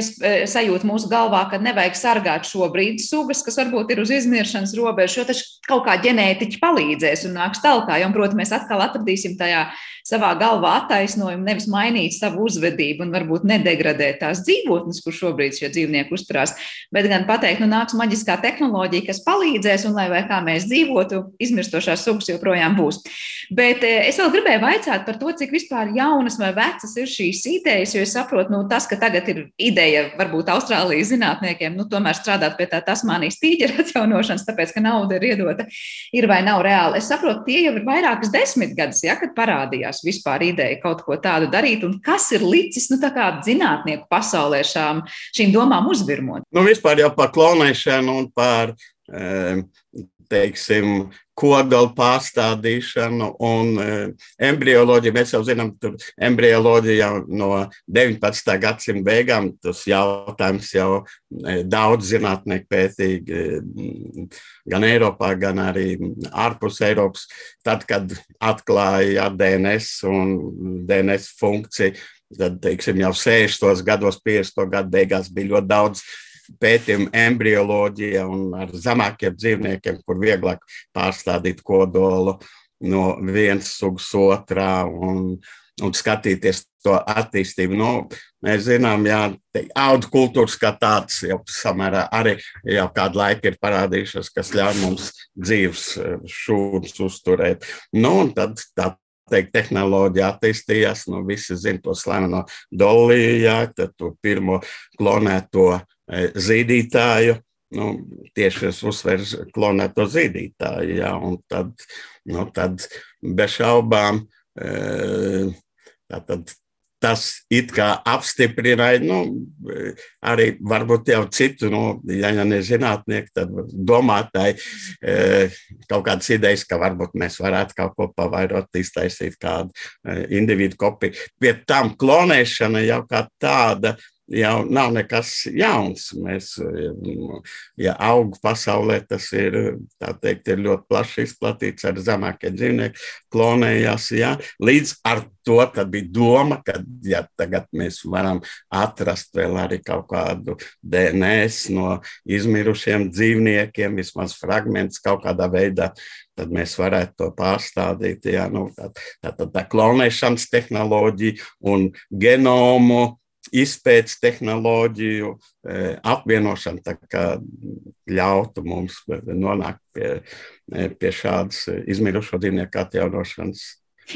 sajūtu mūsu galvā, ka nevajag sargāt šobrīd sugas, kas varbūt ir uz izmiršanas robežas, jo tas kaut kā ģenētiķi palīdzēs un nāks tālāk. Un, protams, mēs atkal atradīsim tajā savā galvā attaisnojumu, nevis mainīt savu uzvedību un varbūt nedegradēt tās dzīvotnes, kur šobrīd šie dzīvnieki uzturās, bet gan pateikt, nu nāks maģiskā tehnoloģija, kas palīdzēs, un lai vai kā mēs dzīvotu, izmirstošās sugas joprojām būs. Bet e, es vēl gribēju vaicāt par to, cik vispār jaunas vai vecas ir šīs idejas, jo es saprotu, saprot, nu, tas, ka tagad ir ideja varbūt Austrālijas zinātniekiem, nu, tomēr strādāt pie tā Tasmānijas tīģera atjaunošanas, tāpēc, ka nauda ir iedota, ir vai nav reāli. Es saprotu, tie jau ir vairākas desmitgades, ja, kad parādījās vispār ideja kaut ko tādu darīt, un kas ir licis, nu, zinātnieku pasaulē šām, šīm domām uzvirmot. Nu, vispār jau par klonēšanu un par um, teiksim, kodola pārstādīšanu un e, embrioloģiju. Mēs jau zinām, ka embrioloģija no 19. gadsimta beigām tas jautājums jau e, daudz zinātnieku pētīgi e, gan Eiropā, gan arī ārpus Eiropas. Tad, kad atklāja DNS un DNS funkciju, tad, teiksim, jau 60. gados, 50. gadu beigās bija ļoti daudz pētījumu embrioloģija un ar zemākiem dzīvniekiem, kur vieglāk pārstādīt kodolu no vienas sugas otrā un, un skatīties to attīstību. Nu, mēs zinām, ka audu kultūras kā tāds jau samērā arī jau kādu laiku ir parādījušas, kas ļauj mums dzīves šūnas uzturēt. Nu, un tad tā teikt, tehnoloģija attīstījās. Nu, visi zina to slaveno doliju, jā, tad to pirmo klonēto E, zīdītāju. Nu, tieši es uzsveru klonēto zīdītāju, jā, un tad, nu, tad bez šaubām e, tātad, tas it kā apstiprināja, nu, arī varbūt jau citu, nu, ja, ja ne zinātnieki, tad domātāji e, kaut kādas idejas, ka varbūt mēs varētu kaut ko pavairot, iztaisīt kādu individu kopiju. Pie tam klonēšana jau kā tāda jau nav nekas jauns. Mēs, ja aug pasaulē, tas ir, teikt, ir ļoti plaši izplatīts ar zemākiem dzīvniekiem, klonējās. Jā. Līdz ar to bija doma, ka ja tagad mēs varam atrast vēl arī kaut kādu DNS no izmirušiem dzīvniekiem, vismaz fragments kaut kādā veidā tad mēs varētu to pārstādīt. Jā, nu, tā, tā, tā, tā klonēšanas tehnoloģija un genomu izpētes tehnoloģiju e, apvienošana ļautu mums nonākt pie, e, pie šādas izmirušo dzīvnieku atjaunošanas.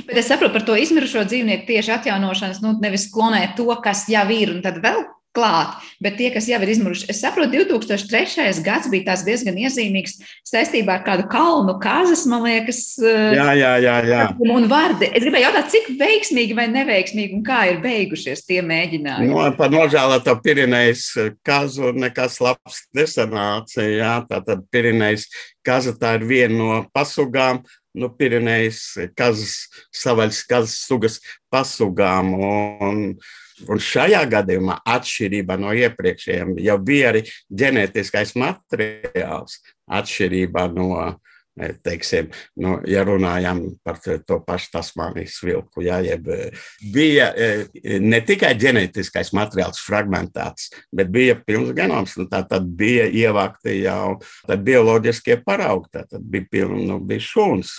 Bet es saprotu par to izmirušo dzīvnieku tieši atjaunošanas, nu, nevis klonēt to, kas jau ir, un tad vēl klāt, bet tie, kas jau ir izmuruši, es saprotu, 2003. gads bija diezgan iezīmīgs saistībā ar kādu kalnu kazas, man liekas. Eh, jā, jā, jā. jā. Un vārdi. Es gribēju jautāt, cik veiksmīgi vai neveiksmīgi un kā ir beigušies tie mēģinājumi? No, par nožēloto Pirinējas kazu nekas labs nesanāca. Jā, tātad Pirinējas kaza tā ir viena no pasugām. Nu, Pirinējas kazas, savaļas kazas sugas pasugām. Un, Un šajā gadījumā, atšķirībā no iepriekšējiem, jau bija arī ģenētiskais materiāls, atšķirībā no E, teiksim, nu, ja runājam par to pašu Tasmānijas vilku, jā, jeb, e, bija e, ne tikai ģenētiskais materiāls fragmentēts, bet bija pilns genoms. Nu, tā tad bija ievākti jau bioloģiskie paraugi, tad bija, piln, nu, bija šūns,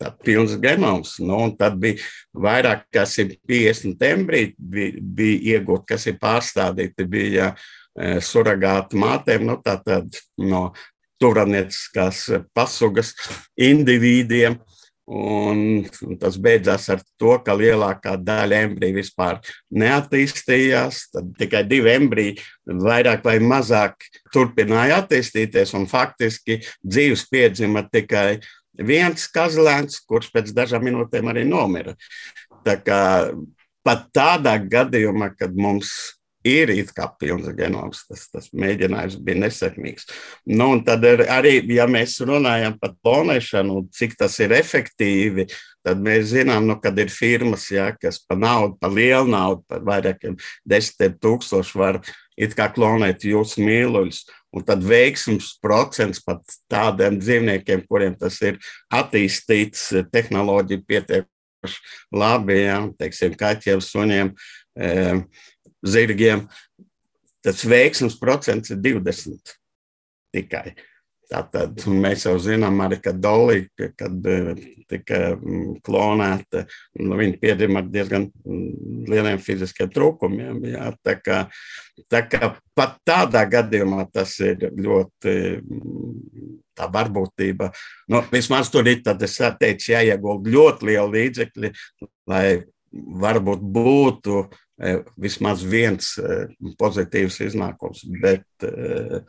tad pilns genoms. Nu, tad bija vairāk kā 150 embriju bija, bija iegūt, kas ir pārstādīti, bija suragāti mātēm, nu, tātad no turanieciskās pasugas indivīdiem. Un, tas beidzās ar to, ka lielākā daļa embriju vispār neattīstījās. Tad tikai divi embriji vairāk vai mazāk turpināja attīstīties. Faktiski dzīves piedzima tikai viens kazlēns, kurš pēc dažām minūtēm arī nomira. Tā kā pat tādā gadījumā, kad mums ir it kā pilns genoms. Tas, tas mēģinājums bija nesekmīgs. Nu, tad ir, arī, ja mēs runājam par klonēšanu, cik tas ir efektīvi, tad mēs zinām, nu, kad ir firmas, ja, kas par naudu, par lielu naudu, par vairākiem desmitiem tūkstošu var it kā klonēt jūsu mīluļus. Un tad veiksmes procents pat tādiem dzīvniekiem, kuriem tas ir attīstīts, tehnoloģija pietiekuši labi, ja, teiksim, kaķiem, suņiem. E, zirgiem, tas veiksmes procents ir 20 tikai. Tātad mēs jau zinām, arī, ka Dolija, kad eh, tika mm, klonēta, nu, viņa piedzima ar diezgan mm, lieliem fiziskiem trūkumiem. Jā, tā, kā, tā kā pat tādā gadījumā tas ir ļoti mm, tā varbūtība. Nu, vismaz tur ir, tad es teicu, jāiegulda ļoti liela līdzekļi, lai varbūt būtu vismaz viens e, pozitīvs iznākums. Bet, e,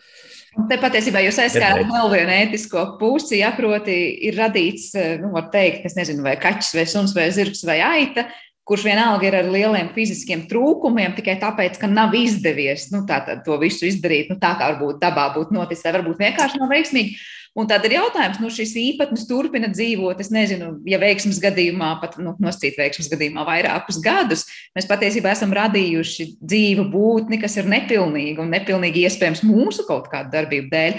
Te patiesībā jūs aizskārat vēl vienu ētisko pusi, ja proti ir radīts, nu, var teikt, es nezinu, vai kaķis, vai suns, vai zirgs, vai aita, kurš vienalga ir ar lieliem fiziskiem trūkumiem, tikai tāpēc, ka nav izdevies nu, tā, to visu izdarīt nu, tā, kā varbūt dabā būtu noticis, vai varbūt vienkārši nav veiksmīgi. Un tad ir jautājums, nu, šis īpatnis turpina dzīvot. Es nezinu, ja veiksmes gadījumā, pat nu, noscīt veiksmes gadījumā vairākus gadus, mēs patiesībā esam radījuši dzīvu būtni, kas ir nepilnīga un nepilnīgi iespējams mūsu kaut kādu darbību dēļ.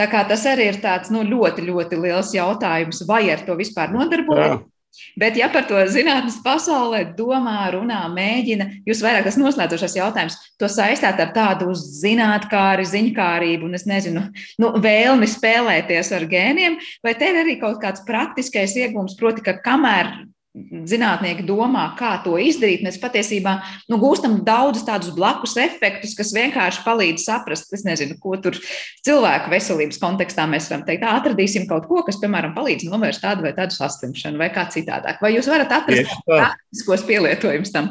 Tā kā tas arī ir tāds nu, ļoti, ļoti liels jautājums, vai ar to vispār nodarboties. Bet, ja par to zinātnīs pasaulē domā, runā, mēģina, jūs vairāk tas noslēdzošais jautājums, to saistāt ar tādu zinātnākāri, ziņkārību un, es nezinu, nu, vēlmi spēlēties ar gēniem, vai te ir arī kaut kāds praktiskais iegūms, proti, ka kamēr zinātnieki domā, kā to izdarīt, mēs patiesībā nu, gūstam daudzus tādus blakus efektus, kas vienkārši palīdz saprast, nezinu, ko tur cilvēku veselības kontekstā mēs varam teikt. Atradīsim kaut ko, kas, piemēram, palīdz novērst tādu vai tādu saslimšanu vai kā citādāk. Vai jūs varat atrast praktiskos pielietojumus tam?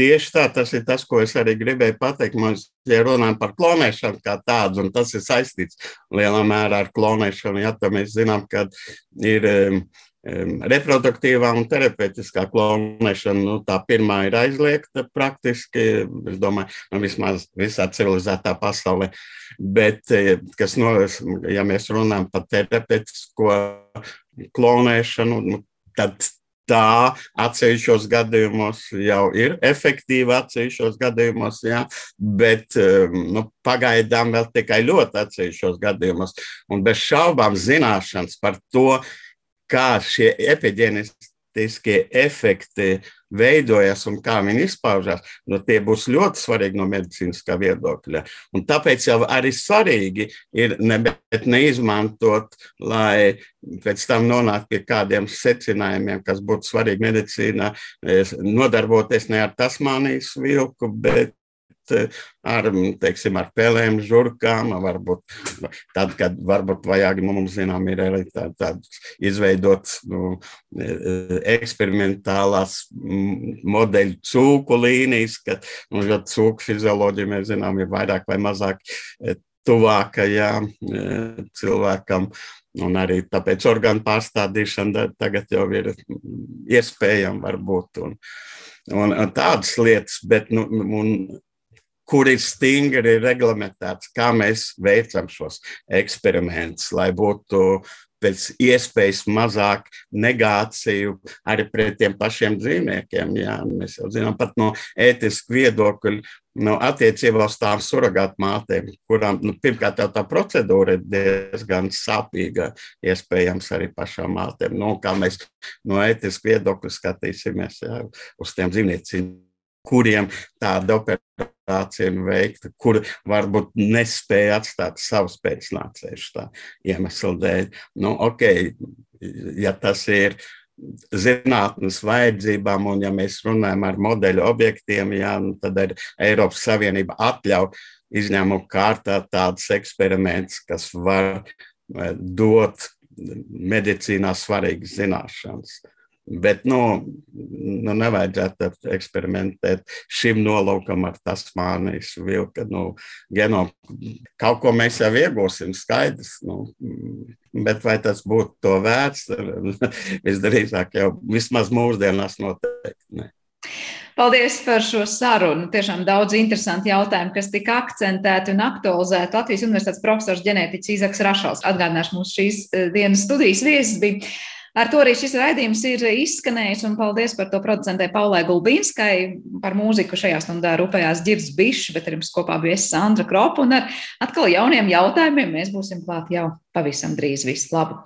Tieši tā, tas ir tas, ko es arī gribēju pateikt. Mēs ja runājam par klonēšanu kā tādu, un tas ir saistīts lielā mērā ar klonēšanu. Ja, mēs zinām, ka ir um, reproduktīvā un terapeitiskā klonēšana, nu, tā pirmā ir aizliegta praktiski, es domāju, nu, vismaz visā civilizētā pasaulē. Bet, e, kas no, ja mēs runājam par terapeitisko klonēšanu, nu, tad tā atsevišķos gadījumos jau ir efektīva, atsevišķos gadījumos, jā, bet nu, pagaidām vēl tikai ļoti atsevišķos gadījumos. Un bez šaubām zināšanas par to, kā šie epigenetiskie efekti veidojas un kā viņi izpaužās, nu, tie būs ļoti svarīgi no medicīniskā viedokļa. Un tāpēc jau arī svarīgi ir ne, neizmantot, lai pēc tam nonāktu pie kādiem secinājumiem, kas būtu svarīgi medicīnā, nodarboties ne ar tasmānijas vilku, bet ar, teiksim, ar pelēm, žurkām, varbūt tad, kad varbūt vajag, nu, mums zinām, ir arī tā, tāds izveidots nu, eksperimentālās modeļu cūku līnijas, ka, nu, jo cūku fizioloģija, mēs zinām, ir vairāk vai mazāk tuvākajā cilvēkam. Un arī tāpēc orgānu pārstādīšana tagad jau ir iespējama varbūt. Un, un tādas lietas, bet nu, un, kur ir stingri reglamentēts, kā mēs veicam šos eksperimentus, lai būtu pēc iespējas mazāk negāciju arī pret tiem pašiem dzīvniekiem. Jā, mēs jau zinām, pat no ētiska viedokļa, no attiecībā uz tām surrogātu mātēm, kurām nu, pirmkārt tā procedūra ir diezgan sāpīga, iespējams, arī pašām mātēm. Nu, kā mēs no ētiska viedokļa skatīsimies jā, uz tiem dzīvniecībiem kuriem tāda operācija ir veikta, kur varbūt nespēja atstāt savus pēcnācējus tā iemesla dēļ. Nu, ok, ja tas ir zinātnes vajadzībām, un ja mēs runājam ar modeļu objektiem, jā, nu, tad ar Eiropas Savienība atļauj izņēmumu kārtā tādus eksperimentus, kas var eh, dot medicīnā svarīgas zināšanas. Bet nu, nu, nevajadzētu eksperimentēt šim nolūkam ar Tasmānijas vilka nu, genomu. Kaut ko mēs jau iegūsim, skaidrs. Nu, bet vai tas būtu to vērts? Visdrīzāk jau vismaz mūsdienās noteikti. Ne. Paldies par šo sarunu. Tiešām daudz interesanti jautājumi, kas tika akcentēti un aktualizēti. Latvijas Universitātes profesors ģenētiķis Izaks Rašals atgādināšu mums šīs eh, dienas studijas viesis bija. Ar to arī šis raidījums ir izskanējis, un paldies par to producentē Paulai Gulbīnskai. Par mūziku šajā stundā rūpējās Girds Bišs, bet ar jums kopā bija Sandra Kropa, un ar atkal jauniem jautājumiem mēs būsim klāt jau pavisam drīz. Visu labu!